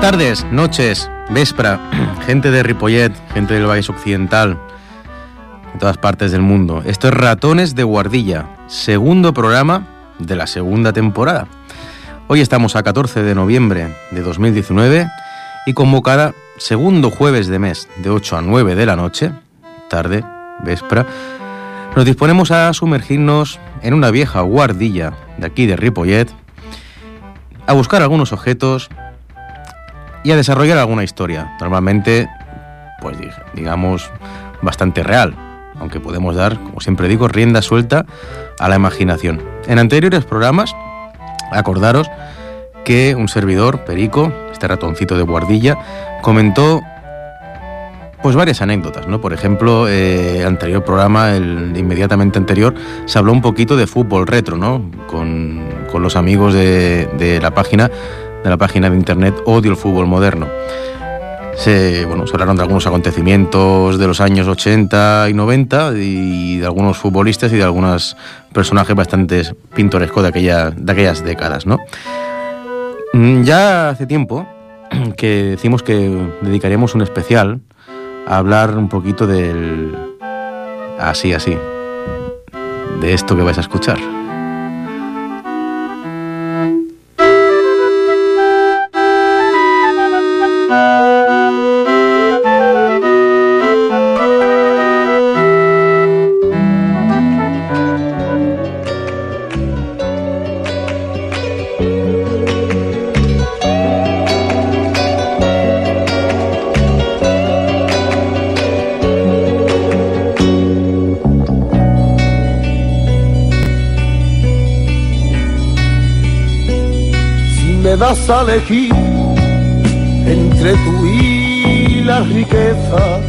Tardes, noches, véspera, gente de Ripollet, gente del Valle Occidental, de todas partes del mundo. Esto es Ratones de Guardilla, segundo programa de la segunda temporada. Hoy estamos a 14 de noviembre de 2019 y como cada segundo jueves de mes de 8 a 9 de la noche, tarde, véspera, nos disponemos a sumergirnos en una vieja guardilla de aquí de Ripollet, a buscar algunos objetos y a desarrollar alguna historia. Normalmente, pues digamos, bastante real, aunque podemos dar, como siempre digo, rienda suelta a la imaginación. En anteriores programas, acordaros que un servidor, Perico, este ratoncito de guardilla, comentó pues varias anécdotas, ¿no? Por ejemplo, el anterior programa, el inmediatamente anterior, se habló un poquito de fútbol retro, ¿no? Con, con los amigos de, de, la página, de la página de internet Odio el Fútbol Moderno. Se, bueno, se hablaron de algunos acontecimientos de los años 80 y 90 y de algunos futbolistas y de algunos personajes bastante pintorescos de, aquella, de aquellas décadas, ¿no? Ya hace tiempo que decimos que dedicaríamos un especial a hablar un poquito del... Así, así. De esto que vais a escuchar. A elegir entre tú y la riqueza.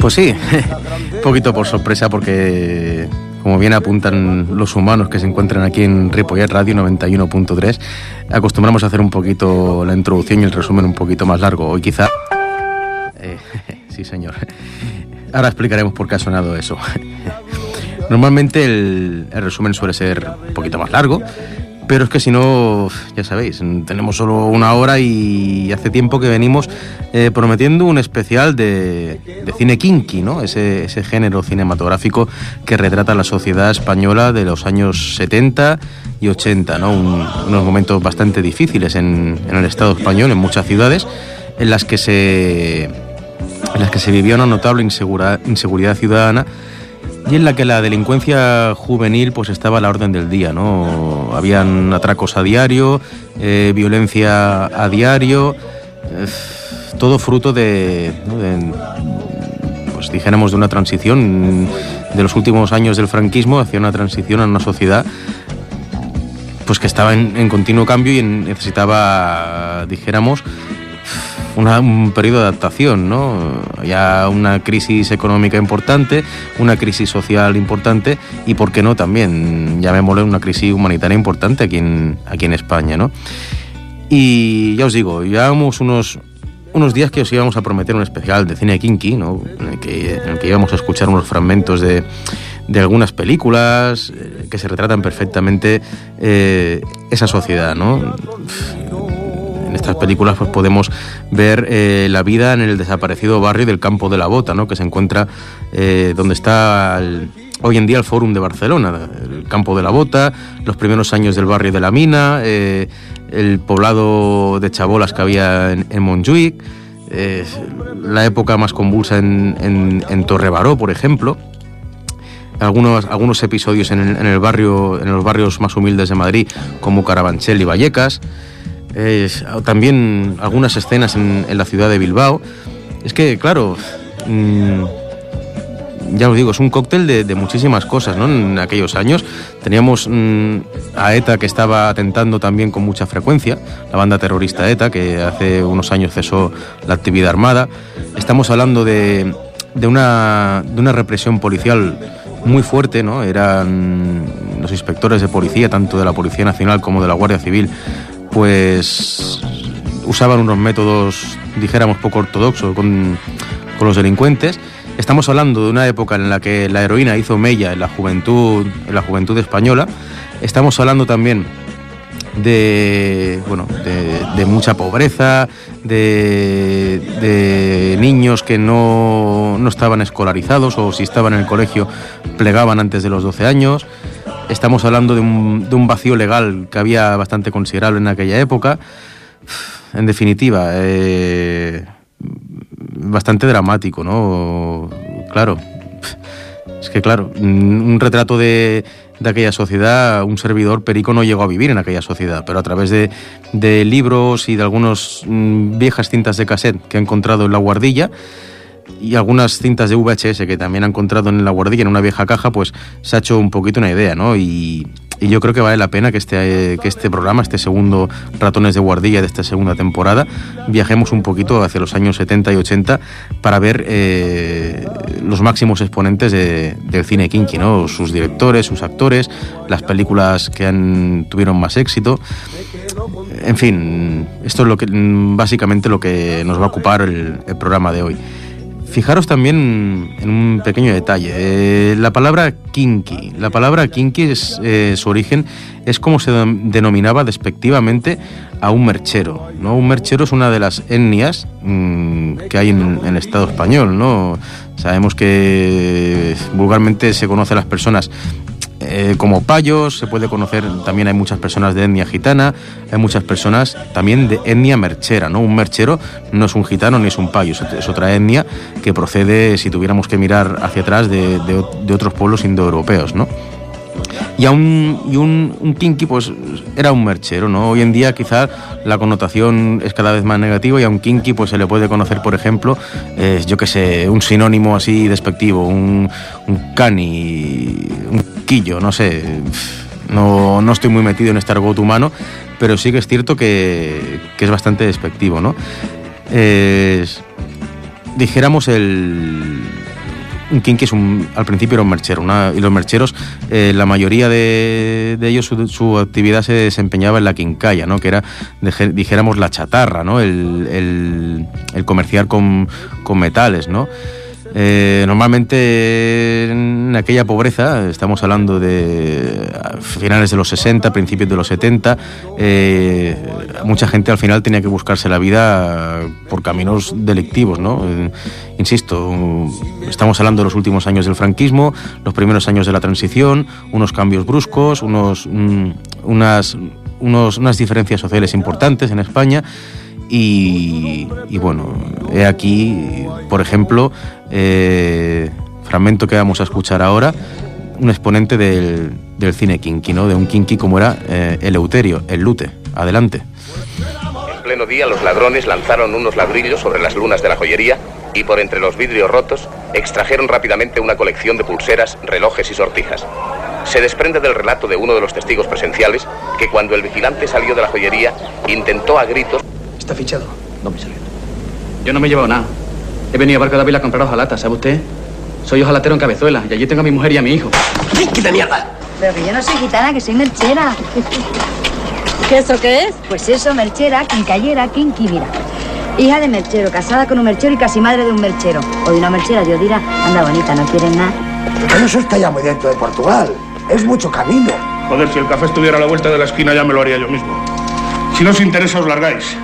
Pues sí, un poquito por sorpresa porque como bien apuntan los humanos que se encuentran aquí en Ripollet Radio 91.3, acostumbramos a hacer un poquito la introducción y el resumen un poquito más largo. Hoy quizá... Eh, sí, señor. Ahora explicaremos por qué ha sonado eso. Normalmente el, el resumen suele ser un poquito más largo, pero es que si no, ya sabéis, tenemos solo una hora y hace tiempo que venimos eh, prometiendo un especial de, cine kinky, ¿no? Ese, ese, género cinematográfico que retrata la sociedad española de los años 70 y 80, ¿no? Un, unos momentos bastante difíciles en, en, el Estado español, en muchas ciudades, en las que se, en las que se vivía una notable insegura, inseguridad ciudadana y en la que la delincuencia juvenil pues estaba a la orden del día, ¿no? Habían atracos a diario, eh, violencia a diario, eh, todo fruto de, de, pues dijéramos, de una transición de los últimos años del franquismo hacia una transición a una sociedad pues que estaba en, en continuo cambio y necesitaba, dijéramos, una, un periodo de adaptación, ¿no? Ya una crisis económica importante, una crisis social importante y, ¿por qué no?, también, llamémosle una crisis humanitaria importante aquí en, aquí en España, ¿no? Y ya os digo, llevamos unos, unos días que os íbamos a prometer un especial de cine kinky, ¿no? En el que, íbamos a escuchar unos fragmentos de, de algunas películas eh, que se retratan perfectamente eh, esa sociedad, ¿no? En estas películas pues podemos ver eh, la vida en el desaparecido barrio del Campo de la Bota, ¿no? que se encuentra eh, donde está hoy en día el Fórum de Barcelona, el Campo de la Bota, los primeros años del barrio de la Mina, eh, el poblado de chabolas que había en, en la época más convulsa en, en, en Torrebaró, por ejemplo algunos, algunos episodios en en el, barrio, en los barrios más humildes de Madrid, como Carabanchel y Vallecas. También algunas escenas en, la ciudad de Bilbao. Es que, claro, mmm, ya os digo, es un cóctel de, muchísimas cosas, ¿no? En aquellos años teníamos mmm, a ETA que estaba atentando también con mucha frecuencia, la banda terrorista ETA, que hace unos años cesó la actividad armada. Estamos hablando de, una, de una represión policial muy fuerte, ¿no? Eran los inspectores de policía, tanto de la Policía Nacional como de la Guardia Civil, pues usaban unos métodos, dijéramos, poco ortodoxos con, con, los delincuentes. Estamos hablando de una época en la que la heroína hizo mella en la juventud, en la juventud española. Estamos hablando también de, bueno, de, mucha pobreza, de, de niños que no, no, estaban escolarizados o si estaban en el colegio plegaban antes de los 12 años. Estamos hablando de un, de un vacío legal que había bastante considerable en aquella época. En definitiva, eh, bastante dramático, ¿no? Claro, es que claro, un retrato de, de aquella sociedad, un servidor perico no llegó a vivir en aquella sociedad, pero a través de, de libros y de algunas mm, viejas cintas de cassette que ha encontrado en la guardilla y algunas cintas de VHS que también ha encontrado en la guardilla en una vieja caja, pues se ha hecho un poquito una idea, ¿no? Y, y yo creo que vale la pena que este, que este programa, este segundo Ratones de Guardilla de esta segunda temporada, viajemos un poquito hacia los años 70 y 80 para ver eh, los máximos exponentes del cine kinky, ¿no? sus directores, sus actores, las películas que han, tuvieron más éxito. En fin, esto es lo que, básicamente lo que nos va a ocupar el programa de hoy. Fijaros también en un pequeño detalle. Eh, la palabra kinky. La palabra kinky, es, eh, su origen es como se denominaba despectivamente a un merchero. ¿no? Un merchero es una de las etnias mm, que hay en, el Estado español. ¿no? Sabemos que vulgarmente se conoce a las personas eh, como payos, se puede conocer, también hay muchas personas de etnia gitana, hay muchas personas también de etnia merchera, ¿no? Un merchero no es un gitano ni es un payo, es otra etnia que procede, si tuviéramos que mirar hacia atrás, de, de otros pueblos indoeuropeos, ¿no? Y, a un, y un, un, kinky pues era un merchero, ¿no? Hoy en día quizás la connotación es cada vez más negativa y a un kinky pues se le puede conocer, por ejemplo, eh, yo que sé, un sinónimo así despectivo, un, un cani, un no sé. No, no estoy muy metido en este argot humano, pero sí que es cierto que, que es bastante despectivo, ¿no? dijéramos el un kinky es un, al principio era un merchero y los mercheros, eh, la mayoría de, ellos su, actividad se desempeñaba en la quincalla, ¿no? que era, dijéramos, la chatarra, ¿no? el, el, comerciar con, con metales. ¿no? Eh, normalmente en aquella pobreza, estamos hablando de finales de los 60, principios de los 70, eh, mucha gente al final tenía que buscarse la vida por caminos delictivos, ¿no? Eh, insisto, estamos hablando de los últimos años del franquismo, los primeros años de la transición, unos cambios bruscos, unos, mm, unas, unas diferencias sociales importantes en España. Y, bueno, he aquí, por ejemplo, eh, fragmento que vamos a escuchar ahora, un exponente del, del cine kinky, ¿no? De un kinky como era eh, Eleuterio, el lute. Adelante. En pleno día los ladrones lanzaron unos ladrillos sobre las lunas de la joyería y por entre los vidrios rotos extrajeron rápidamente una colección de pulseras, relojes y sortijas. Se desprende del relato de uno de los testigos presenciales que cuando el vigilante salió de la joyería intentó a gritos ¿Está fichado? No, me salió. Yo no me he llevado nada. He venido a Barco de Ávila a comprar hojalatas, ¿sabe usted? Soy ojalatero en Cabezuela y allí tengo a mi mujer y a mi hijo. ¡Ay, qué de mierda! Pero que yo no soy gitana, que soy merchera. ¿Qué eso qué es? Pues eso, merchera, quincallera, mira. Hija de merchero, casada con un merchero y casi madre de un merchero. O de una merchera, Dios dirá, anda bonita, no quieren nada. Pero eso está ya muy dentro de Portugal. Es mucho camino. Joder, si el café estuviera a la vuelta de la esquina ya me lo haría yo mismo. Si no os interesa, os largáis.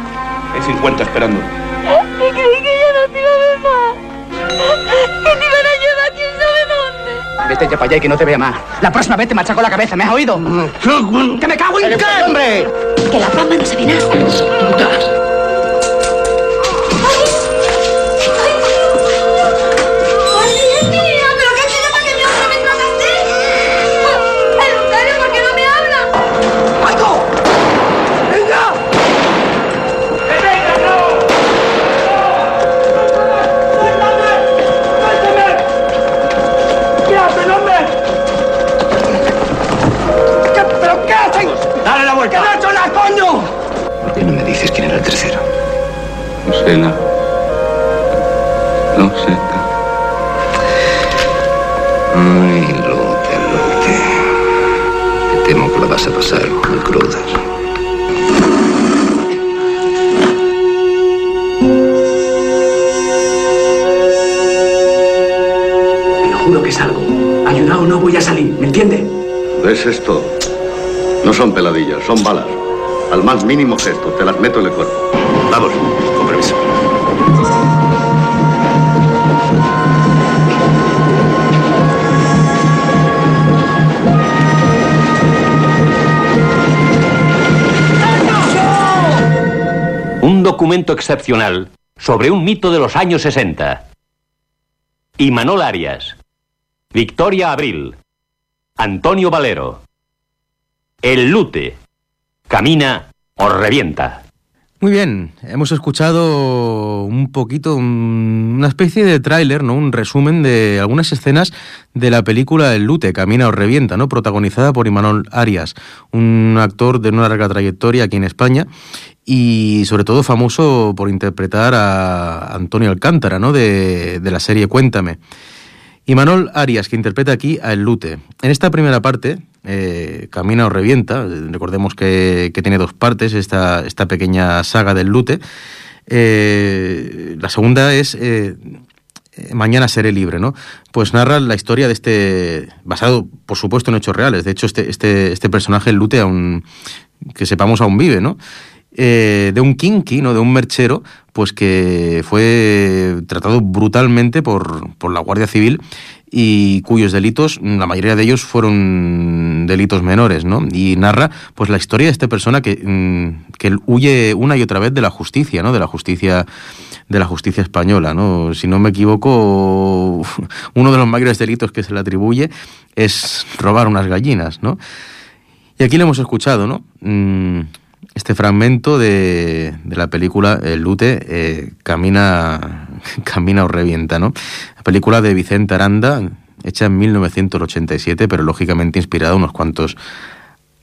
Hay 50 esperando. Y creí que ya no te iba a ver más. Que te iban a llevar quién sabe dónde. Vete ya para allá y que no te vea más. La próxima vez te machaco la cabeza, ¿me has oído? ¡Que me cago en qué, hombre! Que la fama no se ve Que salgo. Ayudado no voy a salir, ¿me entiende? ¿Ves esto? No son peladillas, son balas. Al más mínimo gesto, te las meto en el cuerpo. Vamos, con permiso. Un documento excepcional sobre un mito de los años 60. Imanol Arias. Victoria Abril. Antonio Valero. El Lute. Camina o revienta. Muy bien, hemos escuchado un poquito, una especie de tráiler, ¿no? Un resumen de algunas escenas de la película El Lute, Camina o Revienta, ¿no? Protagonizada por Imanol Arias, un actor de una larga trayectoria aquí en España y sobre todo famoso por interpretar a Antonio Alcántara, ¿no? De, de la serie Cuéntame. Imanol Arias, que interpreta aquí a El Lute. En esta primera parte, eh, Camina o Revienta, recordemos que, tiene dos partes, esta, esta pequeña saga del Lute. Eh, la segunda es eh, Mañana seré libre, ¿no? Pues narra la historia de este, basado por supuesto en hechos reales. De hecho, este, este, este personaje, el Lute, aún, que sepamos, aún vive, ¿no? De un kinky, ¿no? de un merchero, pues que fue tratado brutalmente por, por la Guardia Civil y cuyos delitos, la mayoría de ellos fueron delitos menores, ¿no? Y narra pues la historia de esta persona que, mm, que huye una y otra vez de la justicia, ¿no? De la justicia de la justicia española, ¿no? Si no me equivoco, uno de los mayores delitos que se le atribuye es robar unas gallinas, ¿no? Y aquí lo hemos escuchado, ¿no? Este fragmento de, de la película El Lute eh, camina, camina o revienta, ¿no? La película de Vicente Aranda, hecha en 1987, pero lógicamente inspirada unos cuantos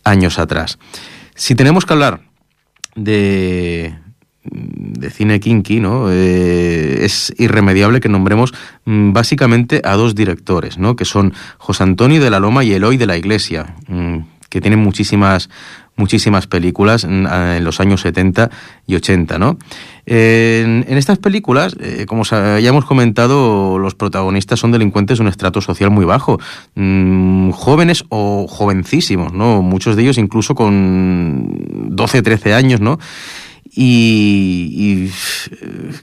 años atrás. Si tenemos que hablar de, de cine kinky, ¿no? Eh, es irremediable que nombremos mm, básicamente a dos directores, ¿no? Que son José Antonio de la Loma y Eloy de la Iglesia, mm, que tienen muchísimas muchísimas películas en, los años 70 y 80, ¿no? En, estas películas, eh, como ya hemos comentado, los protagonistas son delincuentes de un estrato social muy bajo, mm, jóvenes o jovencísimos, ¿no? Muchos de ellos incluso con 12, 13 años, ¿no? Y,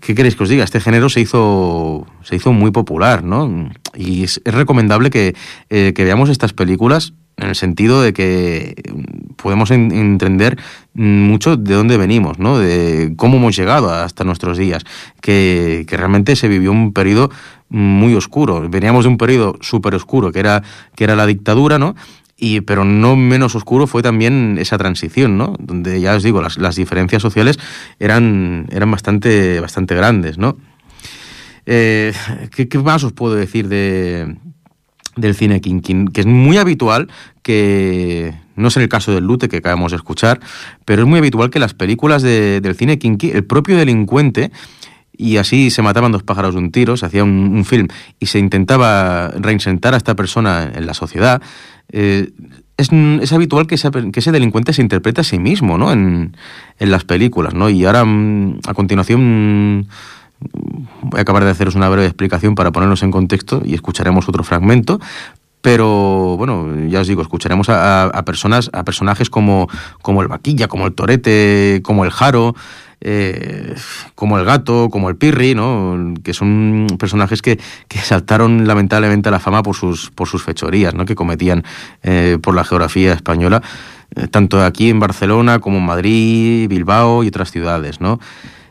¿qué queréis que os diga? Este género se hizo, se hizo muy popular, ¿no? Y es, recomendable que, eh, que veamos estas películas en el sentido de que podemos entender mucho de dónde venimos, ¿no? de cómo hemos llegado hasta nuestros días, que, realmente se vivió un periodo muy oscuro. Veníamos de un periodo súper oscuro, que era, que era la dictadura, ¿no? Y, pero no menos oscuro fue también esa transición, ¿no? Donde ya os digo, las, las diferencias sociales eran, eran bastante, bastante grandes, ¿no? Eh, ¿qué, ¿Qué más os puedo decir de, del cine kinky, que es muy habitual que, no es en el caso del Lute que acabamos de escuchar, pero es muy habitual que las películas del cine kinky, el propio delincuente, y así se mataban dos pájaros de un tiro, se hacía un, film y se intentaba reinsentar a esta persona en la sociedad, eh, es, es, habitual que ese, que ese, delincuente se interprete a sí mismo ¿no? en, en las películas. ¿no? Y ahora, mm, a continuación Voy a acabar de haceros una breve explicación para ponernos en contexto y escucharemos otro fragmento. Pero bueno, ya os digo, escucharemos a, personas, a personajes como, como el Vaquilla, como el Torete, como el Jaro, eh, como el gato, como el Pirri, ¿no? que son personajes que, que, saltaron lamentablemente a la fama por sus, por sus fechorías ¿no? que cometían eh, por la geografía española, eh, tanto aquí en Barcelona como en Madrid, Bilbao y otras ciudades. ¿no?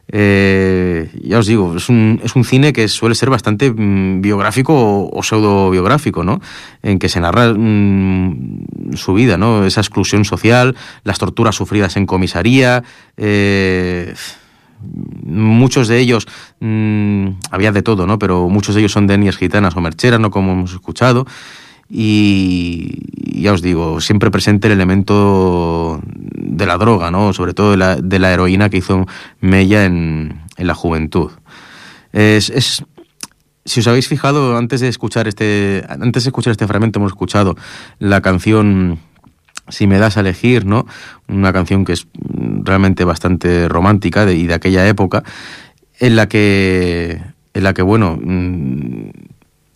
Eh, ya os digo, es un, es un cine que suele ser bastante mm, biográfico o, pseudo biográfico, ¿no? En que se narra mm, su vida, ¿no? Esa exclusión social, las torturas sufridas en comisaría. Eh, muchos de ellos, mm, había de todo, ¿no? Pero muchos de ellos son de etnias gitanas o mercheras, ¿no? Como hemos escuchado. Y ya os digo, siempre presente el elemento de la droga, ¿no? Sobre todo de la, de la heroína que hizo Mella en, en la juventud. Es, es, si os habéis fijado, antes de escuchar este, antes de escuchar este fragmento, hemos escuchado la canción Si me das a elegir, ¿no? Una canción que es realmente bastante romántica y de aquella época, en la que, en la que bueno, mm,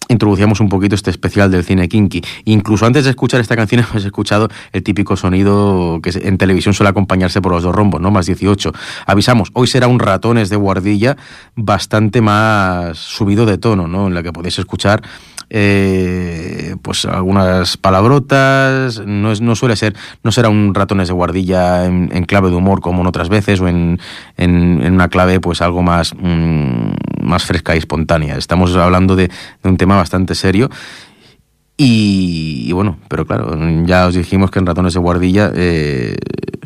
introducíamos un poquito este especial del cine kinky. Incluso antes de escuchar esta canción hemos escuchado el típico sonido que en televisión suele acompañarse por los dos rombos, ¿no? Más 18. Avisamos, hoy será un ratones de guardilla bastante más subido de tono, ¿no? En la que podéis escuchar eh, pues algunas palabrotas, no, es, no suele ser, no será un ratones de guardilla en, clave de humor como en otras veces o en, en, una clave pues algo más, mm, más fresca y espontánea. Estamos hablando de, un tema bastante serio y, bueno, pero claro, ya os dijimos que en Ratones de Guardilla eh,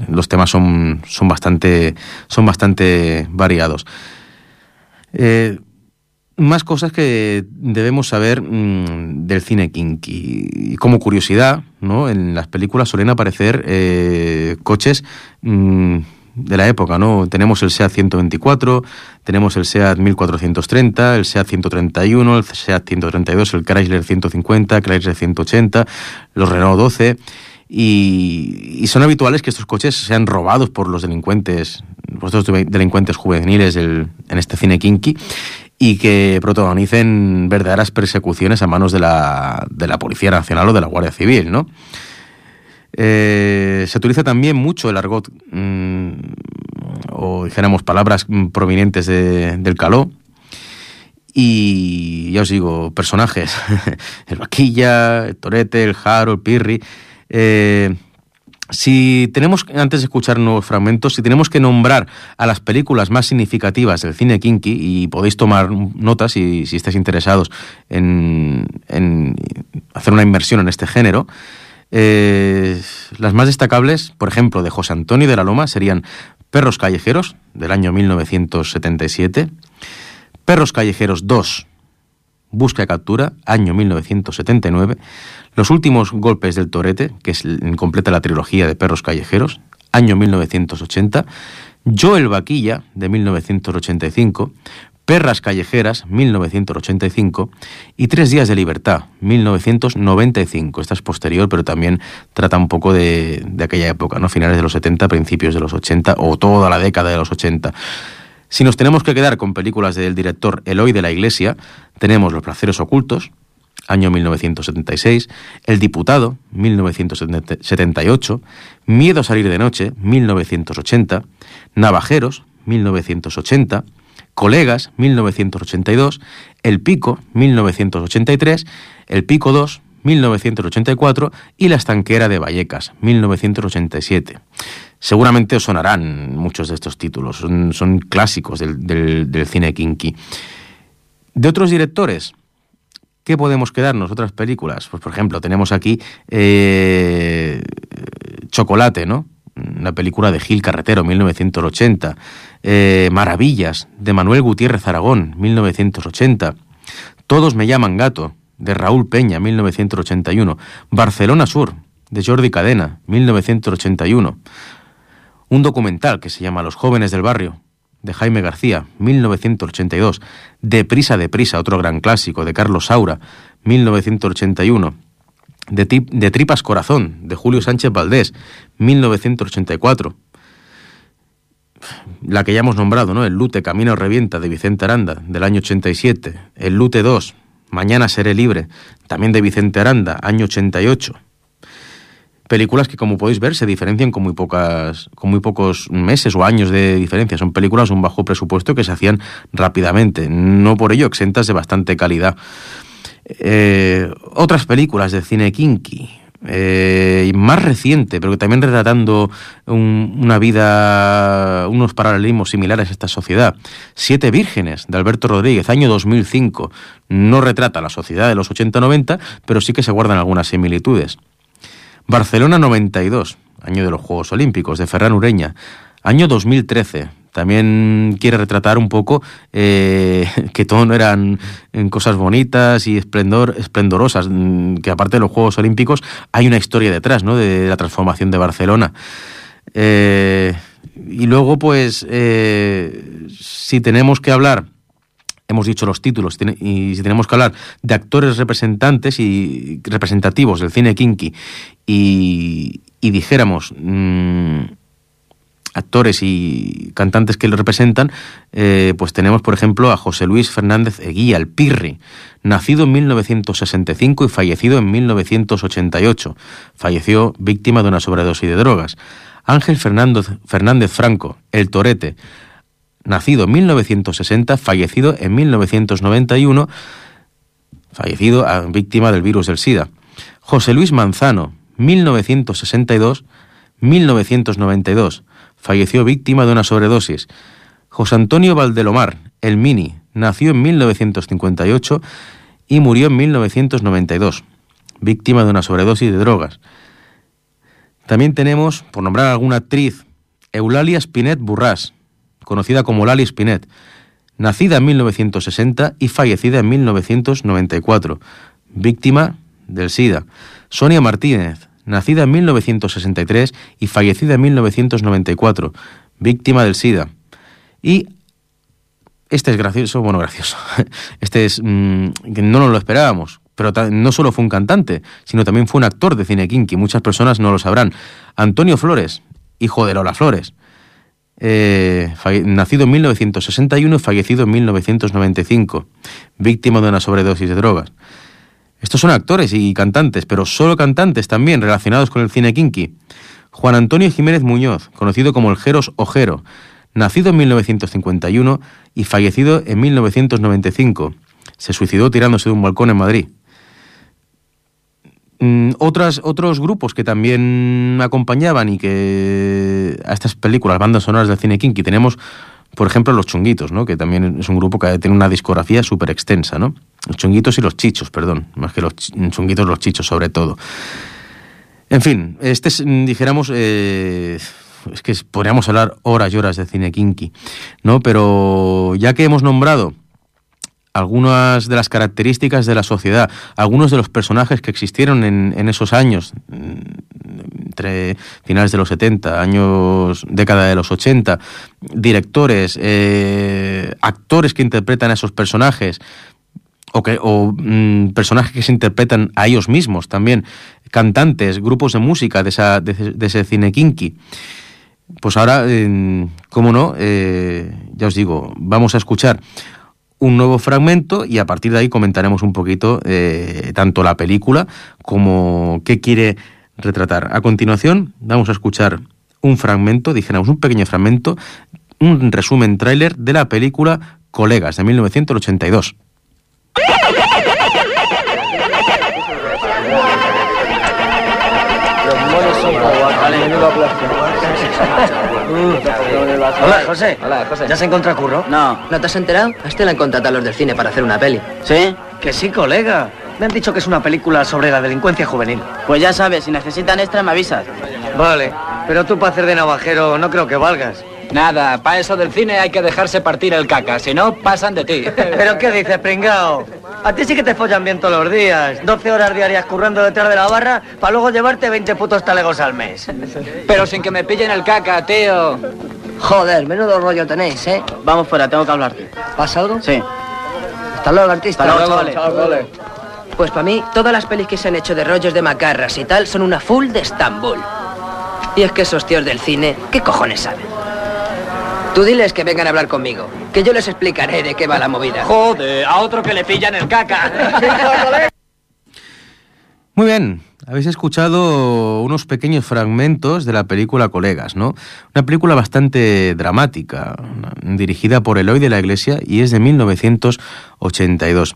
los temas son, son, bastante, son bastante variados. Eh, más cosas que debemos saber mm, del cine kinky. Y como curiosidad, ¿no? En las películas suelen aparecer eh, coches mm, de la época, ¿no? Tenemos el SEAT 124, tenemos el SEAT 1430, el SEAT 131, el SEAT 132, el Chrysler 150, el Chrysler 180, los Renault 12... Y, son habituales que estos coches sean robados por los delincuentes, por estos delincuentes juveniles en este cine kinky y que protagonicen verdaderas persecuciones a manos de la, de la Policía Nacional o de la Guardia Civil, ¿no? Eh, se utiliza también mucho el argot, mm, o dijéramos palabras provenientes del caló, y ya os digo, personajes, el Vaquilla, el Torete, el Jaro, el Pirri, eh, si tenemos, antes de escuchar nuevos fragmentos, si tenemos que nombrar a las películas más significativas del cine kinky, y podéis tomar notas si, si estáis interesados en, hacer una inversión en este género, eh, las más destacables, por ejemplo, de José Antonio de la Loma, serían Perros Callejeros, del año 1977, Perros Callejeros 2, Busca y Captura, año 1979, Los últimos golpes del Torete, que es, completa la trilogía de Perros Callejeros, año 1980, Joel Vaquilla, de 1985, Perras Callejeras, 1985, y Tres Días de Libertad, 1995. Esta es posterior, pero también trata un poco de, de aquella época, ¿no? Finales de los 70, principios de los 80, o toda la década de los 80. Si nos tenemos que quedar con películas del director Eloy de la Iglesia, tenemos Los placeres ocultos, año 1976, El diputado, 1978, Miedo a salir de noche, 1980, Navajeros, 1980, Colegas, 1982, El Pico, 1983, El Pico 2, 1984 y La estanquera de Vallecas, 1987. Seguramente os sonarán muchos de estos títulos, son, clásicos del, cine kinky. De otros directores, ¿qué podemos quedarnos? Otras películas. Pues por ejemplo, tenemos aquí eh, Chocolate, ¿no? Una película de Gil Carretero, 1980. Eh, Maravillas, de Manuel Gutiérrez Aragón, 1980. Todos me llaman gato, de Raúl Peña, 1981. Barcelona Sur, de Jordi Cadena, 1981 un documental que se llama Los jóvenes del barrio, de Jaime García, 1982, Deprisa, deprisa, otro gran clásico, de Carlos Saura, 1981, de, de Tripas Corazón, de Julio Sánchez Valdés, 1984, la que ya hemos nombrado, ¿no? El Lute Camino Revienta, de Vicente Aranda, del año 87, El Lute 2, Mañana seré libre, también de Vicente Aranda, año 88, películas que como podéis ver se diferencian con muy pocas con muy pocos meses o años de diferencia son películas de un bajo presupuesto que se hacían rápidamente no por ello exentas de bastante calidad eh, otras películas de cine kinky eh, más reciente, pero que también retratando una vida, unos paralelismos similares a esta sociedad. Siete Vírgenes, de Alberto Rodríguez, año 2005. No retrata la sociedad de los 80-90, pero sí que se guardan algunas similitudes. Barcelona 92, año de los Juegos Olímpicos, de Ferran Ureña. Año 2013, también quiere retratar un poco eh, que todo no eran cosas bonitas y esplendor, esplendorosas, mm, que aparte de los Juegos Olímpicos hay una historia detrás, ¿no? De la transformación de Barcelona. Eh, y luego, pues, eh, si tenemos que hablar hemos dicho los títulos, y si tenemos que hablar de actores representantes y representativos del cine kinky, y, dijéramos, mm, actores y cantantes que lo representan, eh, pues tenemos, por ejemplo, a José Luis Fernández Eguía, el Pirri, nacido en 1965 y fallecido en 1988. Falleció víctima de una sobredosis de drogas. Ángel Fernández, Fernández Franco, el Torete, nacido en 1960, fallecido en 1991, fallecido víctima del virus del SIDA. José Luis Manzano, 1962-1992, falleció víctima de una sobredosis. José Antonio Valdelomar, el Mini, nació en 1958 y murió en 1992, víctima de una sobredosis de drogas. También tenemos, por nombrar alguna actriz, Eulalia Spinet Burrás, conocida como Lali Spinet, nacida en 1960 y fallecida en 1994, víctima del SIDA. Sonia Martínez, nacida en 1963 y fallecida en 1994, víctima del SIDA. Y este es gracioso, bueno, gracioso. Este es mm, no nos lo esperábamos, pero no solo fue un cantante, sino también fue un actor de cine kinky. Muchas personas no lo sabrán. Antonio Flores, hijo de Lola Flores. Eh, nacido en 1961 y fallecido en 1995, víctima de una sobredosis de drogas. Estos son actores y cantantes, pero solo cantantes también relacionados con el cine kinky. Juan Antonio Jiménez Muñoz, conocido como el Jeros Ojero, nacido en 1951 y fallecido en 1995. Se suicidó tirándose de un balcón en Madrid. Mm, otras, otros grupos que también acompañaban y que a estas películas, bandas sonoras del cine kinky, tenemos, por ejemplo, Los Chunguitos, ¿no? que también es un grupo que tiene una discografía súper extensa. ¿no? Los chunguitos y los chichos, perdón, más que los chunguitos, los chichos sobre todo. En fin, este es, dijéramos, eh, es que podríamos hablar horas y horas de cine kinky, ¿no? Pero ya que hemos nombrado algunas de las características de la sociedad, algunos de los personajes que existieron en, esos años, entre finales de los 70, años, década de los 80, directores, eh, actores que interpretan a esos personajes, o, que, o mm, personajes que se interpretan a ellos mismos también, cantantes, grupos de música de, esa, de, ese cine kinky. Pues ahora, cómo no, eh, ya os digo, vamos a escuchar un nuevo fragmento y a partir de ahí comentaremos un poquito eh, tanto la película como qué quiere retratar. A continuación, vamos a escuchar un fragmento, dijéramos un pequeño fragmento, un resumen tráiler de la película Colegas de 1982. Hola, José. Hola, José. ¿Ya se encuentra curro? No. ¿No te has enterado? A este le han contratado a los del cine para hacer una peli. ¿Sí? Que sí, colega. Me han dicho que es una película sobre la delincuencia juvenil. Pues ya sabes, si necesitan extra me avisas. Vale, pero tú para hacer de navajero no creo que valgas. Nada, para eso del cine hay que dejarse partir el caca, si no, pasan de ti. ¿Pero qué dices, pringao? A ti sí que te follan bien todos los días. 12 horas diarias currando detrás de la barra para luego llevarte 20 putos talegos al mes. Pero sin que me pillen el caca, tío. Joder, menudo rollo tenéis, ¿eh? Vamos fuera, tengo que hablarte. ¿Pasa algo? Sí. Hasta luego, artista. Hasta luego. Pues para mí, todas las pelis que se han hecho de rollos de macarras y tal son una full de Estambul. Y es que esos tíos del cine, ¿qué cojones saben? Tú diles que vengan a hablar conmigo, que yo les explicaré de qué va la movida. Joder, a otro que le pillan el caca. Muy bien, habéis escuchado unos pequeños fragmentos de la película Colegas, ¿no? Una película bastante dramática, dirigida por Eloy de la Iglesia y es de 1982.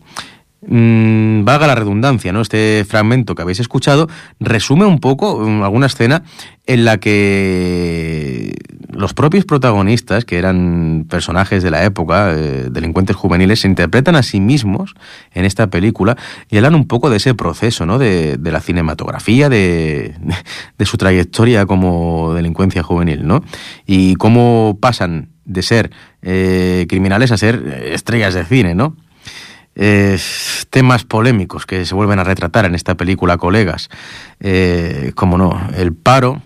Mm, valga la redundancia, ¿no? Este fragmento que habéis escuchado resume un poco mm, alguna escena en la que los propios protagonistas, que eran personajes de la época, eh, delincuentes juveniles, se interpretan a sí mismos en esta película y hablan un poco de ese proceso, ¿no? De, la cinematografía, de, de, su trayectoria como delincuencia juvenil, ¿no? Y cómo pasan de ser eh, criminales a ser estrellas de cine, ¿no? Temas polémicos que se vuelven a retratar en esta película, colegas, eh, como no, el paro,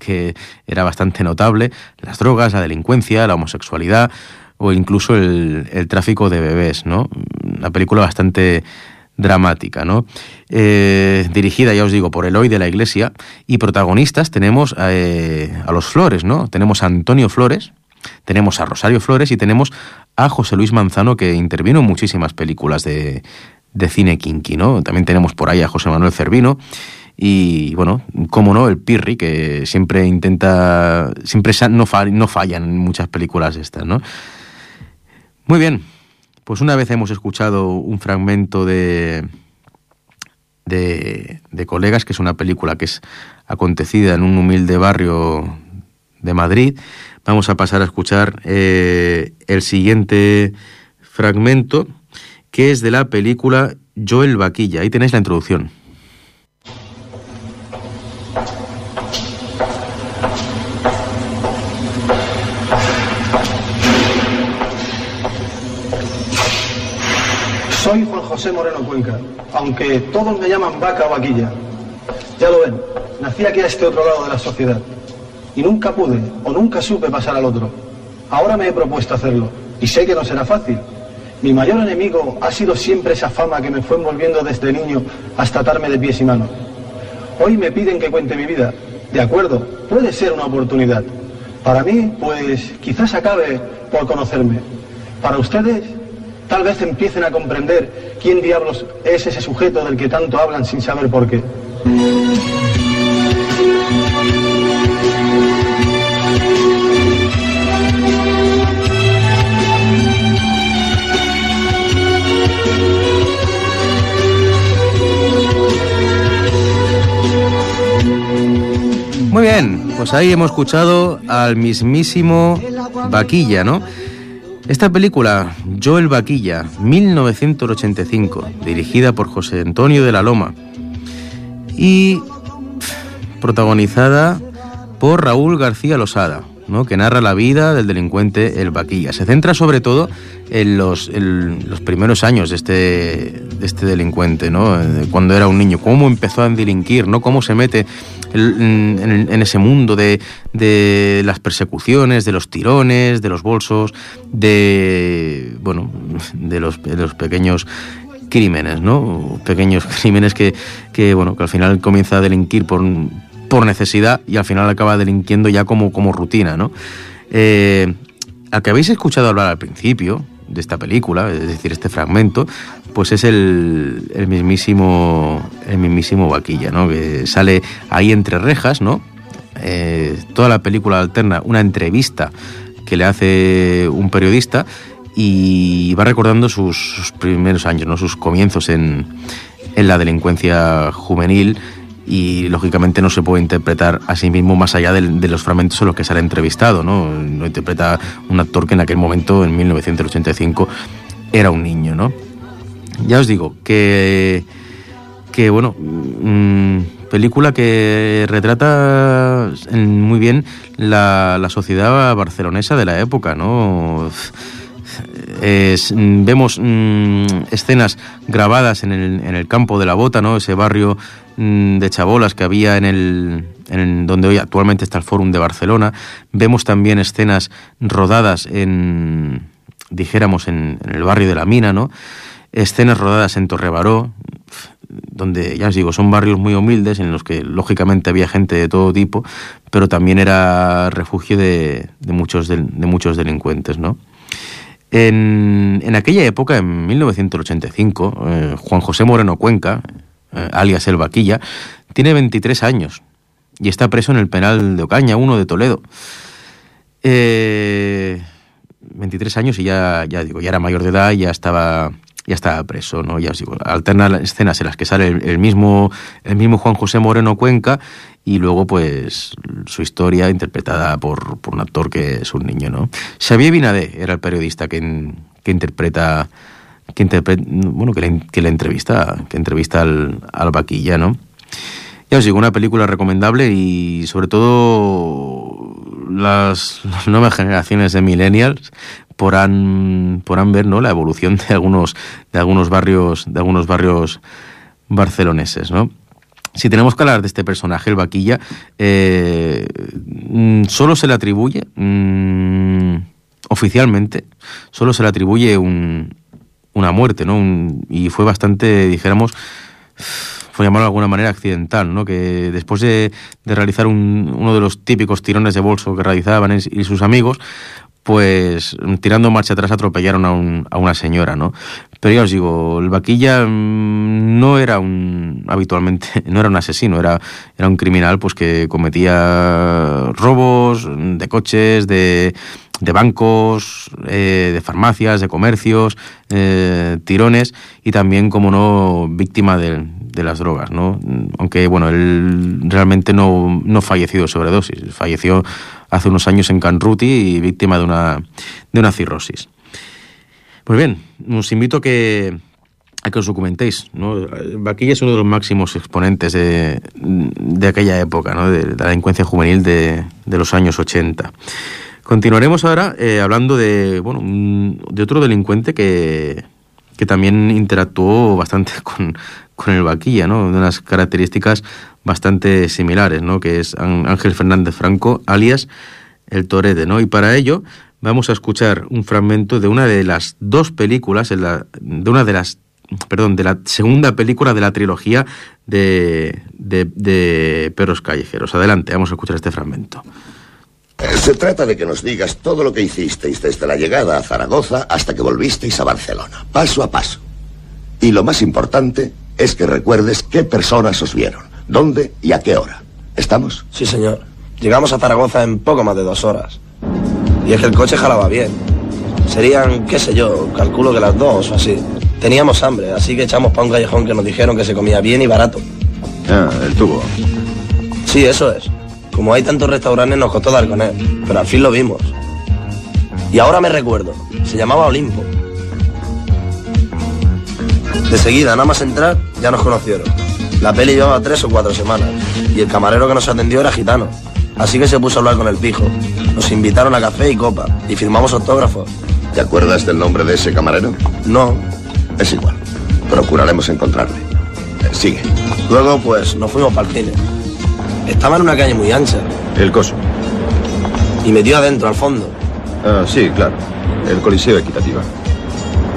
que era bastante notable, las drogas, la delincuencia, la homosexualidad o incluso el, tráfico de bebés, ¿no? Una película bastante dramática, ¿no? Eh, dirigida, ya os digo, por Eloy de la Iglesia y protagonistas tenemos eh, a los Flores, ¿no? Tenemos a Antonio Flores, tenemos a Rosario Flores y tenemos a José Luis Manzano que intervino en muchísimas películas de, de cine kinky, ¿no? También tenemos por ahí a José Manuel Cervino y bueno, como no, el Pirri, que siempre intenta, siempre no, no fallan en muchas películas estas, ¿no? Muy bien, pues una vez hemos escuchado un fragmento de, de, de Colegas, que es una película que es acontecida en un humilde barrio de Madrid, vamos a pasar a escuchar eh, el siguiente fragmento, que es de la película Joel Vaquilla. Ahí tenéis la introducción. Soy Juan José Moreno Cuenca, aunque todos me llaman vaca o vaquilla. Ya lo ven, nací aquí a este otro lado de la sociedad. Y nunca pude o nunca supe pasar al otro. Ahora me he propuesto hacerlo, y sé que no será fácil. Mi mayor enemigo ha sido siempre esa fama que me fue envolviendo desde niño hasta atarme de pies y manos. Hoy me piden que cuente mi vida. De acuerdo, puede ser una oportunidad. Para mí, pues quizás acabe por conocerme. Para ustedes, tal vez empiecen a comprender quién diablos es ese sujeto del que tanto hablan sin saber por qué. Bien, pues ahí hemos escuchado al mismísimo Vaquilla, ¿no? Esta película, Joel Vaquilla, 1985, dirigida por José Antonio de la Loma y protagonizada por Raúl García Losada, ¿no? que narra la vida del delincuente El Vaquilla. Se centra sobre todo en los, en los primeros años de este, de este delincuente, ¿no? cuando era un niño, cómo empezó a delinquir, ¿no? cómo se mete en, en, ese mundo de, de, las persecuciones, de los tirones, de los bolsos, de, bueno, de los, de los pequeños crímenes, ¿no? Pequeños crímenes que, que, bueno, que al final comienza a delinquir por, por necesidad y al final acaba delinquiendo ya como, como rutina, ¿no? Eh, al que habéis escuchado hablar al principio de esta película, es decir, este fragmento, pues es el, el mismísimo el mismísimo Vaquilla, ¿no? Que sale ahí entre rejas, ¿no? Eh, toda la película alterna una entrevista que le hace un periodista y va recordando sus, primeros años, ¿no? sus comienzos en, en, la delincuencia juvenil y lógicamente no se puede interpretar a sí mismo más allá de, de los fragmentos en los que sale entrevistado, ¿no? No interpreta un actor que en aquel momento, en 1985, era un niño, ¿no? Ya os digo que, que bueno, mmm, película que retrata muy bien la, la sociedad barcelonesa de la época, ¿no? Vemos mmm, escenas grabadas en el, en el, campo de la Bota, ¿no? Ese barrio mmm, de chabolas que había en el, en donde hoy actualmente está el Fórum de Barcelona. Vemos también escenas rodadas en, dijéramos, en, en el barrio de la Mina, ¿no? Escenas rodadas en Torrebaró, donde ya os digo, son barrios muy humildes en los que lógicamente había gente de todo tipo, pero también era refugio de, muchos, de, muchos delincuentes, ¿no? En, en, aquella época, en 1985, eh, Juan José Moreno Cuenca, eh, alias El Vaquilla, tiene 23 años y está preso en el penal de Ocaña, uno de Toledo. Eh, 23 años y ya, ya digo, ya era mayor de edad ya estaba, ya estaba preso, ¿no? Ya os digo, alterna escenas en las que sale el, el, mismo, el mismo Juan José Moreno Cuenca y luego pues su historia interpretada por, por un actor que es un niño, ¿no? Xavier Binadé era el periodista que, que interpreta que interpreta, bueno, que le, que le entrevista, que entrevista al, al vaquilla, ¿no? Ya os digo, una película recomendable y sobre todo las, nuevas generaciones de millennials podrán, podrán ver ¿no? la evolución de algunos, de algunos barrios, de algunos barrios barceloneses, ¿no? Si tenemos que hablar de este personaje, el vaquilla, eh, solo se le atribuye, mmm, oficialmente, solo se le atribuye un, una muerte, ¿no? y fue bastante, dijéramos, fue llamarlo de alguna manera accidental, ¿no? Que después de, realizar uno de los típicos tirones de bolso que realizaban y sus amigos, pues tirando marcha atrás atropellaron a, un, a, una señora, ¿no? Pero ya os digo, el vaquilla mm, no era un habitualmente, no era un asesino, era, era un criminal pues que cometía robos de coches, de, de bancos, eh, de farmacias, de comercios, eh, tirones y también, como no, víctima de, de, las drogas, ¿no? Aunque, bueno, él realmente no, no falleció de sobredosis, falleció hace unos años en Canruti y víctima de una, de una cirrosis. Pues bien, os invito a que, a que os documentéis. ¿no? Vaquilla es uno de los máximos exponentes de, de aquella época, ¿no? de, la delincuencia juvenil de, de, los años 80. Continuaremos ahora eh, hablando de, bueno, de otro delincuente que, que también interactuó bastante con, con el Vaquilla, ¿no? de unas características bastante similares, ¿no? que es Ángel Fernández Franco, alias El Torete. ¿no? Y para ello vamos a escuchar un fragmento de una de las dos películas, de una de las, perdón, de la segunda película de la trilogía de, de, de Perros Callejeros. Adelante, vamos a escuchar este fragmento. Se trata de que nos digas todo lo que hicisteis desde la llegada a Zaragoza hasta que volvisteis a Barcelona, paso a paso. Y lo más importante es que recuerdes qué personas os vieron. ¿Dónde y a qué hora? ¿Estamos? Sí, señor. Llegamos a Zaragoza en poco más de dos horas. Y es que el coche jalaba bien. Serían, qué sé yo, calculo que las dos o así. Teníamos hambre, así que echamos para un callejón que nos dijeron que se comía bien y barato. Ah, el tubo. Sí, eso es. Como hay tantos restaurantes nos costó dar con él, pero al fin lo vimos. Y ahora me recuerdo, se llamaba Olimpo. De seguida, nada más entrar, ya nos conocieron. La peli llevaba tres o cuatro semanas y el camarero que nos atendió era gitano. Así que se puso a hablar con el pijo. Nos invitaron a café y copa y firmamos autógrafos. ¿Te acuerdas del nombre de ese camarero? No. Es igual. Procuraremos encontrarle. Eh, sigue. Luego, pues, nos fuimos para el cine. Estaba en una calle muy ancha. El coso. Y metió adentro, al fondo. Ah, sí, claro. El Coliseo Equitativa.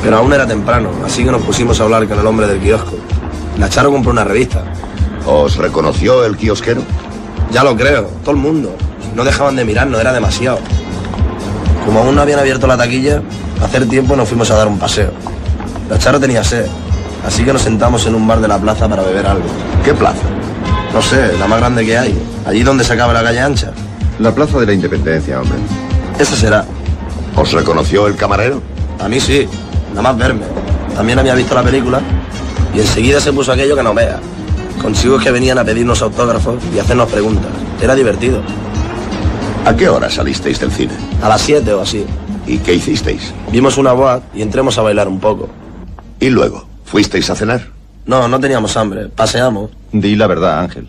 Pero aún era temprano, así que nos pusimos a hablar con el hombre del kiosco. La Charo compró una revista. ¿Os reconoció el kiosquero? Ya lo creo, todo el mundo. No dejaban de mirarnos, era demasiado. Como aún no habían abierto la taquilla, hacer tiempo nos fuimos a dar un paseo. La Charo tenía sed, así que nos sentamos en un bar de la plaza para beber algo. ¿Qué plaza? No sé, la más grande que hay. Allí donde se acaba la calle ancha. La plaza de la Independencia, hombre. Esa será. ¿Os reconoció el camarero? A mí sí, nada más verme. También había visto la película y enseguida se puso aquello que no vea. Consigo que venían a pedirnos autógrafos y hacernos preguntas. Era divertido. ¿A qué hora salisteis del cine? A las 7 o así. ¿Y qué hicisteis? Vimos una boa y entremos a bailar un poco. ¿Y luego? ¿Fuisteis a cenar? No, no teníamos hambre. Paseamos. Di la verdad, Ángel.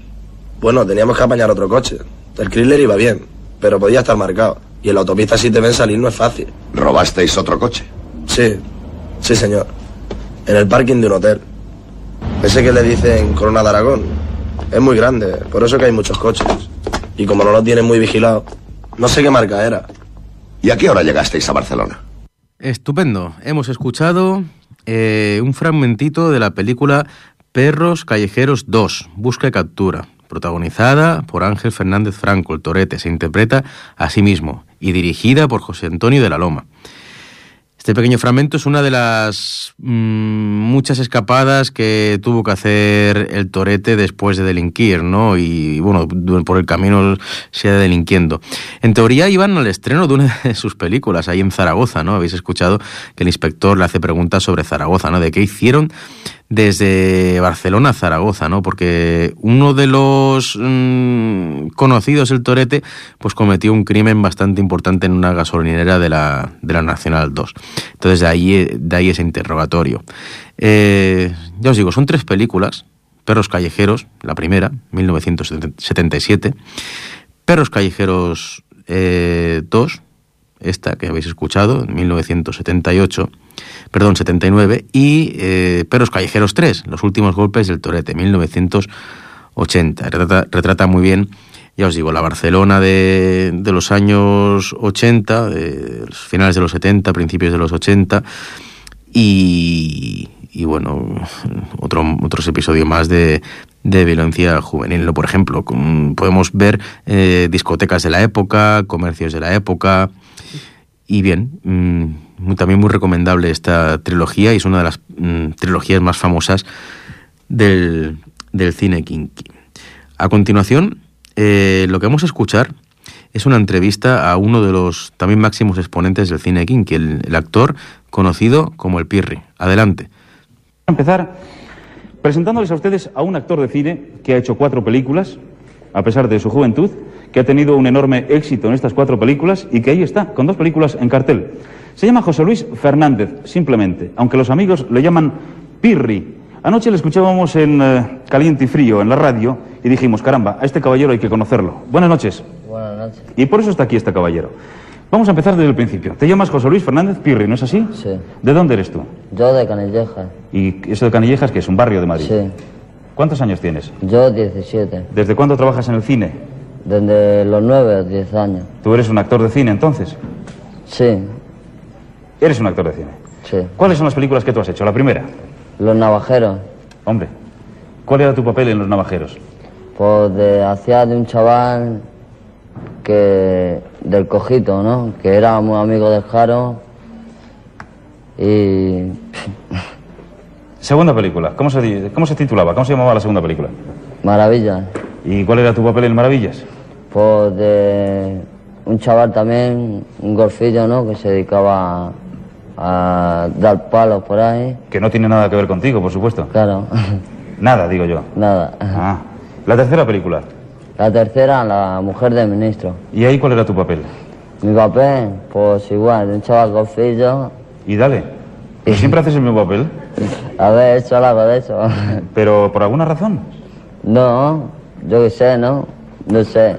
Bueno, teníamos que apañar otro coche. El Chrysler iba bien, pero podía estar marcado. Y en la autopista si te ven salir no es fácil. ¿Robasteis otro coche? Sí, sí señor. En el parking de un hotel. Ese que le dicen Corona de Aragón. Es muy grande, por eso que hay muchos coches. Y como no lo tienen muy vigilado, no sé qué marca era. ¿Y a qué hora llegasteis a Barcelona? Estupendo. Hemos escuchado eh, un fragmentito de la película Perros Callejeros 2, Busca y Captura, protagonizada por Ángel Fernández Franco, el torete, se interpreta a sí mismo y dirigida por José Antonio de la Loma. Este pequeño fragmento es una de las mm, muchas escapadas que tuvo que hacer el Torete después de delinquir, ¿no? Y, bueno, por el camino se ha delinquiendo. En teoría iban al estreno de una de sus películas ahí en Zaragoza, ¿no? Habéis escuchado que el inspector le hace preguntas sobre Zaragoza, ¿no? De qué hicieron desde Barcelona a Zaragoza, ¿no? Porque uno de los mm, conocidos, el Torete, pues cometió un crimen bastante importante en una gasolinera de la, de la Nacional 2. Entonces de ahí, de ahí ese interrogatorio. Eh, ya os digo, son tres películas. Perros Callejeros, la primera, 1977. Perros Callejeros 2, eh, esta que habéis escuchado, 1978 perdón, 79, y eh, Perros Callejeros 3, Los últimos golpes del Torete, 1980. Retrata, muy bien, ya os digo, la Barcelona de, de los años 80, de los finales de los 70, principios de los 80, y, bueno, otro, otros episodios más de, violencia juvenil. Por ejemplo, podemos ver eh, discotecas de la época, comercios de la época. Y bien, mm, también muy recomendable esta trilogía y es una de las mm, trilogías más famosas del, del cine kinky. A continuación, eh, lo que vamos a escuchar es una entrevista a uno de los también máximos exponentes del cine kinky, el, el actor conocido como el Pirri. Adelante. a empezar presentándoles a ustedes a un actor de cine que ha hecho cuatro películas, a pesar de su juventud, que ha tenido un enorme éxito en estas cuatro películas y que ahí está, con dos películas en cartel. Se llama José Luis Fernández, simplemente, aunque los amigos le llaman Pirri. Anoche le escuchábamos en eh, Caliente y Frío, en la radio, y dijimos, caramba, a este caballero hay que conocerlo. Buenas noches. Buenas noches. Y por eso está aquí este caballero. Vamos a empezar desde el principio. Te llamas José Luis Fernández Pirri, ¿no es así? Sí. ¿De dónde eres tú? Yo de Canilleja. ¿Y eso de Canillejas, que es un barrio de Madrid? Sí. ¿Cuántos años tienes? Yo 17. ¿Desde cuándo trabajas en el cine? Desde los 9 o 10 años. ¿Tú eres un actor de cine entonces? Sí, Eres un actor de cine. sí. ¿Cuáles son las películas que tú has hecho? La primera. Los navajeros. Hombre, ¿cuál era tu papel en Los Navajeros? Pues de, hacía de un chaval que. del cojito, ¿no? Que era muy amigo del Jaro. Y. Segunda película. ¿Cómo se, ¿Cómo se titulaba? ¿Cómo se llamaba la segunda película? Maravilla. ¿Y cuál era tu papel en Maravillas? Pues de. un chaval también, un golfillo, ¿no? Que se dedicaba a, a dar palos por ahí. Que no tiene nada que ver contigo, por supuesto. Claro. Nada, digo yo. Nada. Ah. La tercera película. La tercera, la mujer del ministro. ¿Y ahí cuál era tu papel? Mi papel, pues igual, un chaval golfillo. Y dale. ¿Pero siempre haces el mismo papel? Haber hecho algo de eso. ¿Pero por alguna razón? No, yo qué sé, ¿no? No sé.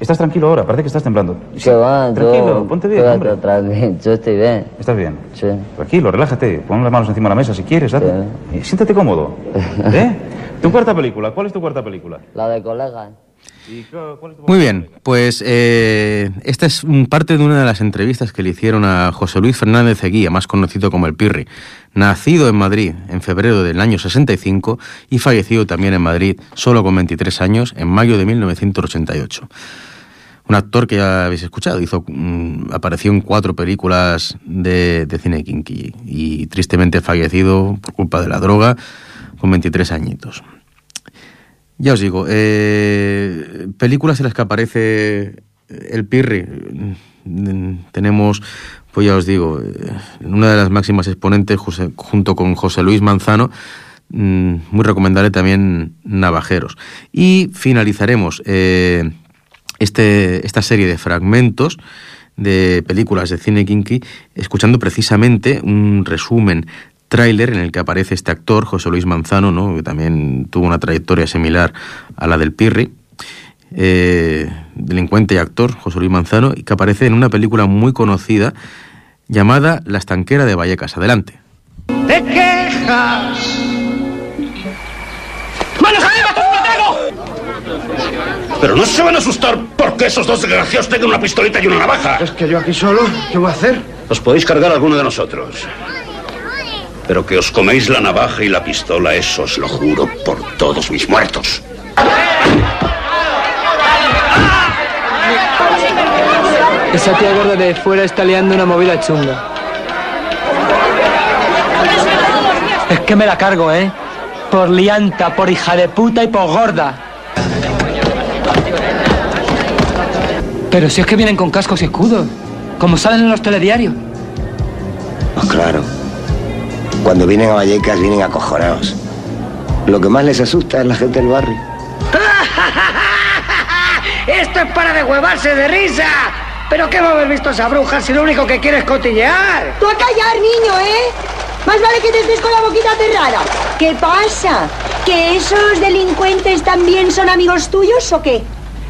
¿Estás tranquilo ahora? Parece que estás temblando. ¿Qué va? Tranquilo, yo, ponte bien, hombre. tranquilo, yo estoy bien. ¿Estás bien? Sí. Tranquilo, relájate. Pon las manos encima de la mesa si quieres. date. Y siéntate cómodo. ¿Eh? ¿Tu cuarta película? ¿Cuál es tu cuarta película? La de colega. ¿Y cu- cuál es tu Muy bien, pues eh, esta es parte de una de las entrevistas que le hicieron a José Luis Fernández Eguía, más conocido como el Pirri, nacido en Madrid en febrero del año 65 y fallecido también en Madrid, solo con 23 años, en mayo de 1988. Un actor que ya habéis escuchado, hizo, mm, apareció en cuatro películas de, de cine kinky y tristemente fallecido por culpa de la droga con 23 añitos. Ya os digo, eh, películas en las que aparece el Pirri. mm, Tenemos, pues ya os digo, una de las máximas exponentes José- junto con José Luis Manzano. mm, Muy recomendable también Navajeros. Y finalizaremos eh, este, esta serie de fragmentos de películas de cine kinky escuchando precisamente un resumen tráiler en el que aparece este actor, José Luis Manzano, ¿no? que también tuvo una trayectoria similar a la del Pirri, eh, delincuente y actor, José Luis Manzano, y que aparece en una película muy conocida llamada La estanquera de Vallecas. Adelante. ¡Te quejas! ¡Manos arriba, Pero no se van a asustar porque esos dos desgraciados tengan una pistolita y una navaja. Es que yo aquí solo, ¿qué voy a hacer? Os podéis cargar a alguno de nosotros. Pero que os coméis la navaja y la pistola, eso os lo juro por todos mis muertos. Esa tía gorda de fuera está liando una movida chunga. Es que me la cargo, ¿eh? Por lianta, por hija de puta y por gorda. Pero si es que vienen con cascos y escudos, como salen en los telediarios. Pues claro. Cuando vienen a Vallecas vienen acojonados. Lo que más les asusta es la gente del barrio. Esto es para deshuevarse de risa. ¿Pero qué va a haber visto esa bruja si lo único que quiere es cotillear? Tú a callar, niño, ¿eh? Más vale que te estés con la boquita cerrada. ¿Qué pasa? ¿Que esos delincuentes también son amigos tuyos o qué?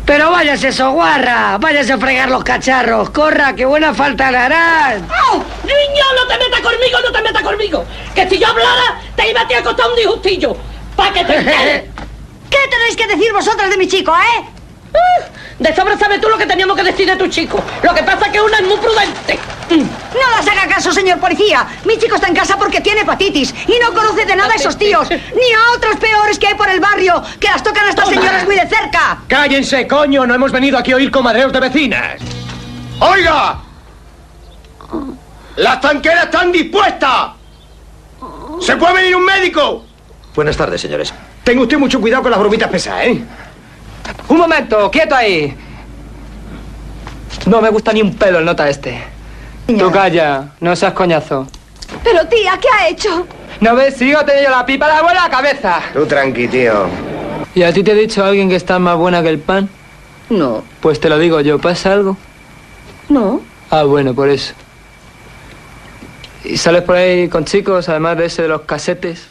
Pero váyase, soguarra. Váyase a fregar los cacharros. Corra, que buena falta le harán. ¡Oh! Niño, no te metas conmigo, no te metas conmigo. Que si yo hablara, te iba a ti a costar un disgustillo. Pa' que te enteres. ¿Qué tenéis que decir vosotras de mi chico, eh? Uh, De sobra sabes tú lo que teníamos que decir de tu chico. Lo que pasa es que una es muy prudente. No las haga caso, señor policía. Mi chico está en casa porque tiene hepatitis y no conoce de nada a esos tíos, ni a otros peores que hay por el barrio, que las tocan a estas señoras muy de cerca. ¡Cállense, coño! No hemos venido aquí a oír comadreos de vecinas. ¡Oiga! ¡Las tanqueras están dispuestas! ¿Se puede venir un médico? Buenas tardes, señores. Tenga usted mucho cuidado con las bromitas pesadas, ¿eh? Un momento, quieto ahí. No me gusta ni un pelo el nota este. Tú calla, no seas coñazo. Pero tía, ¿qué ha hecho? ¿No ves? Sigo teniendo la pipa de la abuela a la cabeza. Tú tranqui, tío. ¿Y a ti te he dicho alguien que está más buena que el pan? No. Pues te lo digo yo, ¿pasa algo? No. Ah, bueno, por eso. ¿Y sales por ahí con chicos, además de ese de los casetes?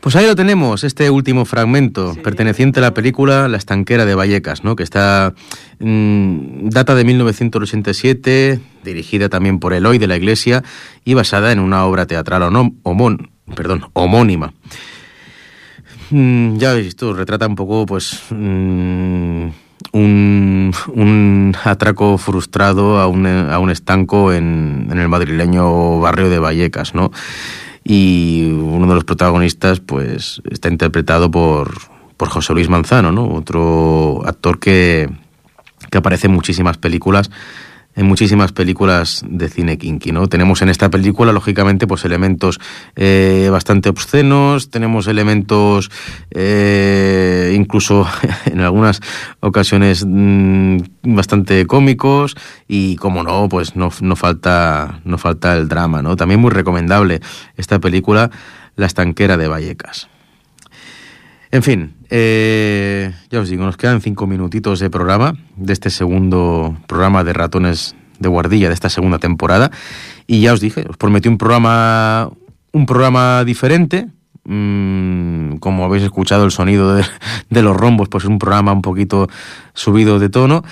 Pues ahí lo tenemos, este último fragmento, perteneciente a la película La estanquera de Vallecas, ¿no? que está mm, data de 1987, dirigida también por Eloy de la Iglesia y basada en una obra teatral onom- homón- perdón, homónima. Mm, ya habéis visto, retrata un poco, pues, mm, un, un atraco frustrado a un, a un estanco en, en el madrileño barrio de Vallecas, ¿no? Y uno de los protagonistas, pues, está interpretado por, por José Luis Manzano, ¿no? Otro actor que, que aparece en muchísimas películas en muchísimas películas de cine kinky, ¿no? Tenemos en esta película, lógicamente, pues elementos eh, bastante obscenos, tenemos elementos eh, incluso en algunas ocasiones mm, bastante cómicos y, como no, pues no, no, falta, no falta el drama, ¿no? También muy recomendable esta película, La estanquera de Vallecas. En fin, eh, ya os digo, nos quedan cinco minutitos de programa, de este segundo programa de ratones de guardilla de esta segunda temporada. Y ya os dije, os prometí un programa, un programa diferente. Mm, como habéis escuchado el sonido de, de los rombos, pues es un programa un poquito subido de tono.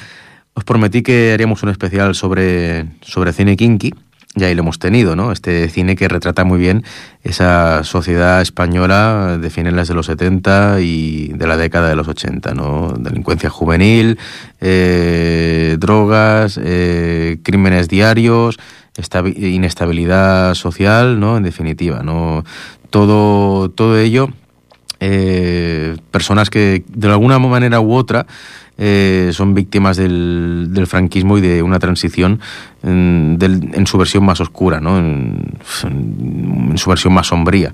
Os prometí que haríamos un especial sobre, sobre cine kinky. Y ahí lo hemos tenido, ¿no? Este cine que retrata muy bien esa sociedad española de finales de los 70 y de la década de los 80, ¿no? Delincuencia juvenil, eh, drogas, eh, crímenes diarios, inestabilidad social, ¿no? En definitiva, ¿no? Todo, todo ello, eh, personas que de alguna manera u otra eh, son víctimas del, franquismo y de una transición en, del, en su versión más oscura, ¿no? En, su versión más sombría.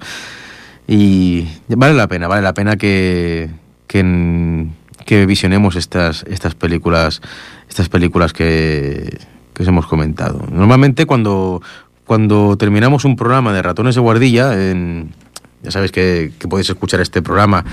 Y vale la pena, vale la pena que, que, visionemos estas, estas películas, estas películas que, que os hemos comentado. Normalmente cuando, cuando terminamos un programa de ratones de guardilla, en, ya sabéis que podéis escuchar este programa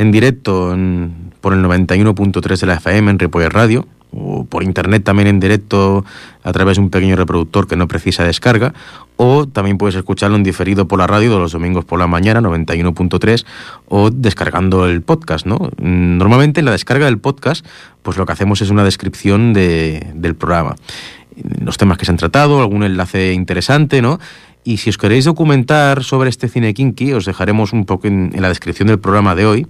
en directo en, por el 91.3 de la FM en Ripoller Radio, o por internet también en directo a través de un pequeño reproductor que no precisa descarga, o también puedes escucharlo en diferido por la radio de los domingos por la mañana, 91.3, o descargando el podcast, ¿no? Normalmente en la descarga del podcast, pues lo que hacemos es una descripción de, del programa. Los temas que se han tratado, algún enlace interesante, ¿no? Y si os queréis documentar sobre este cine kinky, os dejaremos un poco en, la descripción del programa de hoy,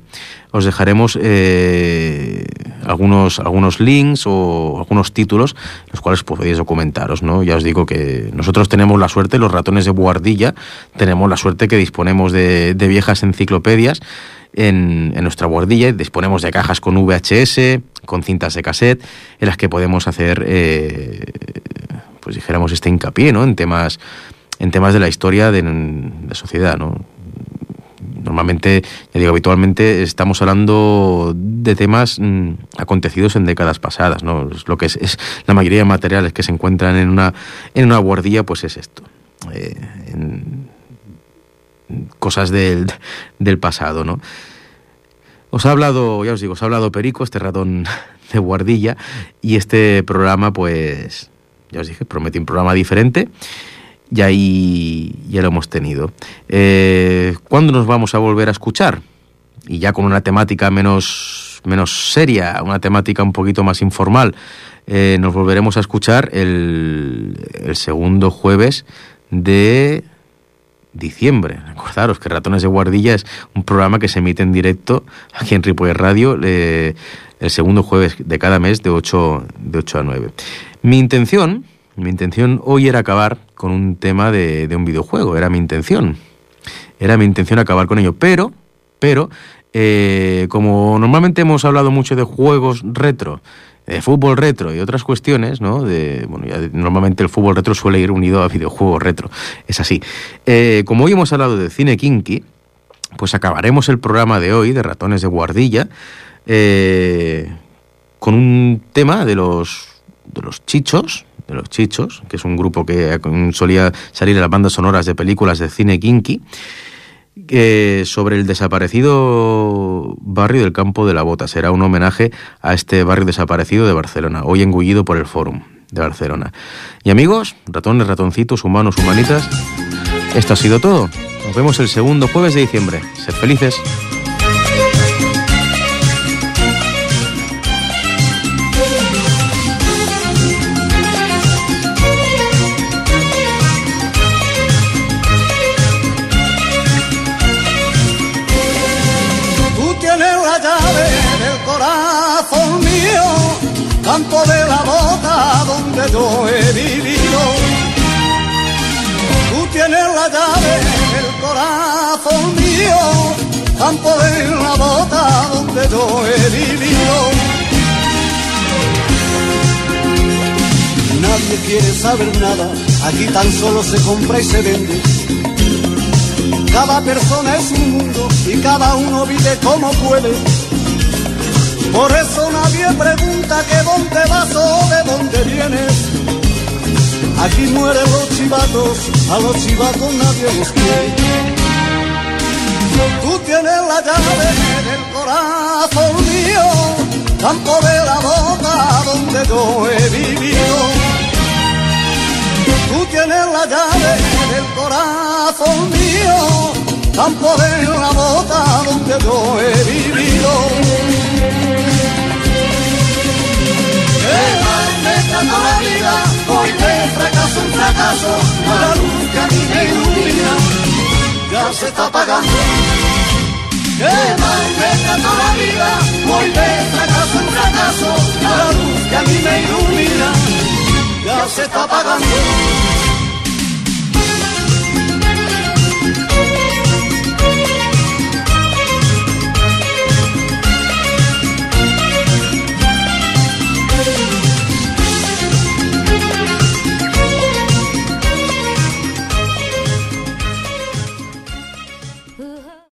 os dejaremos eh, algunos, algunos links o algunos títulos, los cuales podéis documentaros, ¿no? Ya os digo que nosotros tenemos la suerte, los ratones de guardilla, tenemos la suerte que disponemos de, de viejas enciclopedias en, en, nuestra guardilla y disponemos de cajas con VHS, con cintas de cassette, en las que podemos hacer, eh, pues dijéramos, este hincapié, ¿no? En temas en temas de la historia de la sociedad, ¿no? Normalmente, ya digo, habitualmente estamos hablando de temas mmm, acontecidos en décadas pasadas, ¿no? Lo que es, la mayoría de materiales que se encuentran en una, en una guardilla, pues es esto. Eh, cosas del, del pasado, ¿no? Os ha hablado, ya os digo, os ha hablado Perico, este ratón de guardilla, y este programa, pues, ya os dije, prometí un programa diferente y ahí ya lo hemos tenido. Eh, ¿Cuándo nos vamos a volver a escuchar? Y ya con una temática menos, menos seria, una temática un poquito más informal. Eh, nos volveremos a escuchar el, el, segundo jueves de diciembre. Recordaros que Ratones de Guardilla es un programa que se emite en directo aquí en Ripoller Radio eh, el segundo jueves de cada mes de 8, de 8 a 9. Mi intención Mi intención hoy era acabar con un tema de, un videojuego, era mi intención. Era mi intención acabar con ello, pero, pero, eh, como normalmente hemos hablado mucho de juegos retro, de fútbol retro y otras cuestiones, ¿no? De, bueno, ya normalmente el fútbol retro suele ir unido a videojuegos retro, es así. Eh, como hoy hemos hablado de cine kinky, pues acabaremos el programa de hoy de Ratones de Guardilla eh, con un tema de los de los chichos, los chichos, que es un grupo que eh, solía salir en las bandas sonoras de películas de cine kinky, sobre el desaparecido barrio del Campo de la Bota. Será un homenaje a este barrio desaparecido de Barcelona, hoy engullido por el Fórum de Barcelona. Y amigos, ratones, ratoncitos, humanos, humanitas, esto ha sido todo. Nos vemos el segundo jueves de diciembre. Sed felices. Campo de la bota donde yo he vivido. Tú tienes la llave del corazón mío, campo de la bota donde yo he vivido. Nadie quiere saber nada, aquí tan solo se compra y se vende. Cada persona es un mundo y cada uno vive como puede. Por eso nadie pregunta que dónde vas o de dónde vienes. Aquí mueren los chivatos, a los chivatos nadie los. Tú tienes la llave del corazón mío, campo de la boca donde yo he vivido. Tú tienes la llave del corazón mío, campo de la bota donde yo he vivido. Trata la vida, voy de fracaso en fracaso, la luz que a mí me ilumina, ya se está apagando. Que trata la vida, voy de fracaso en fracaso, la luz que a mí me ilumina, ya se está apagando.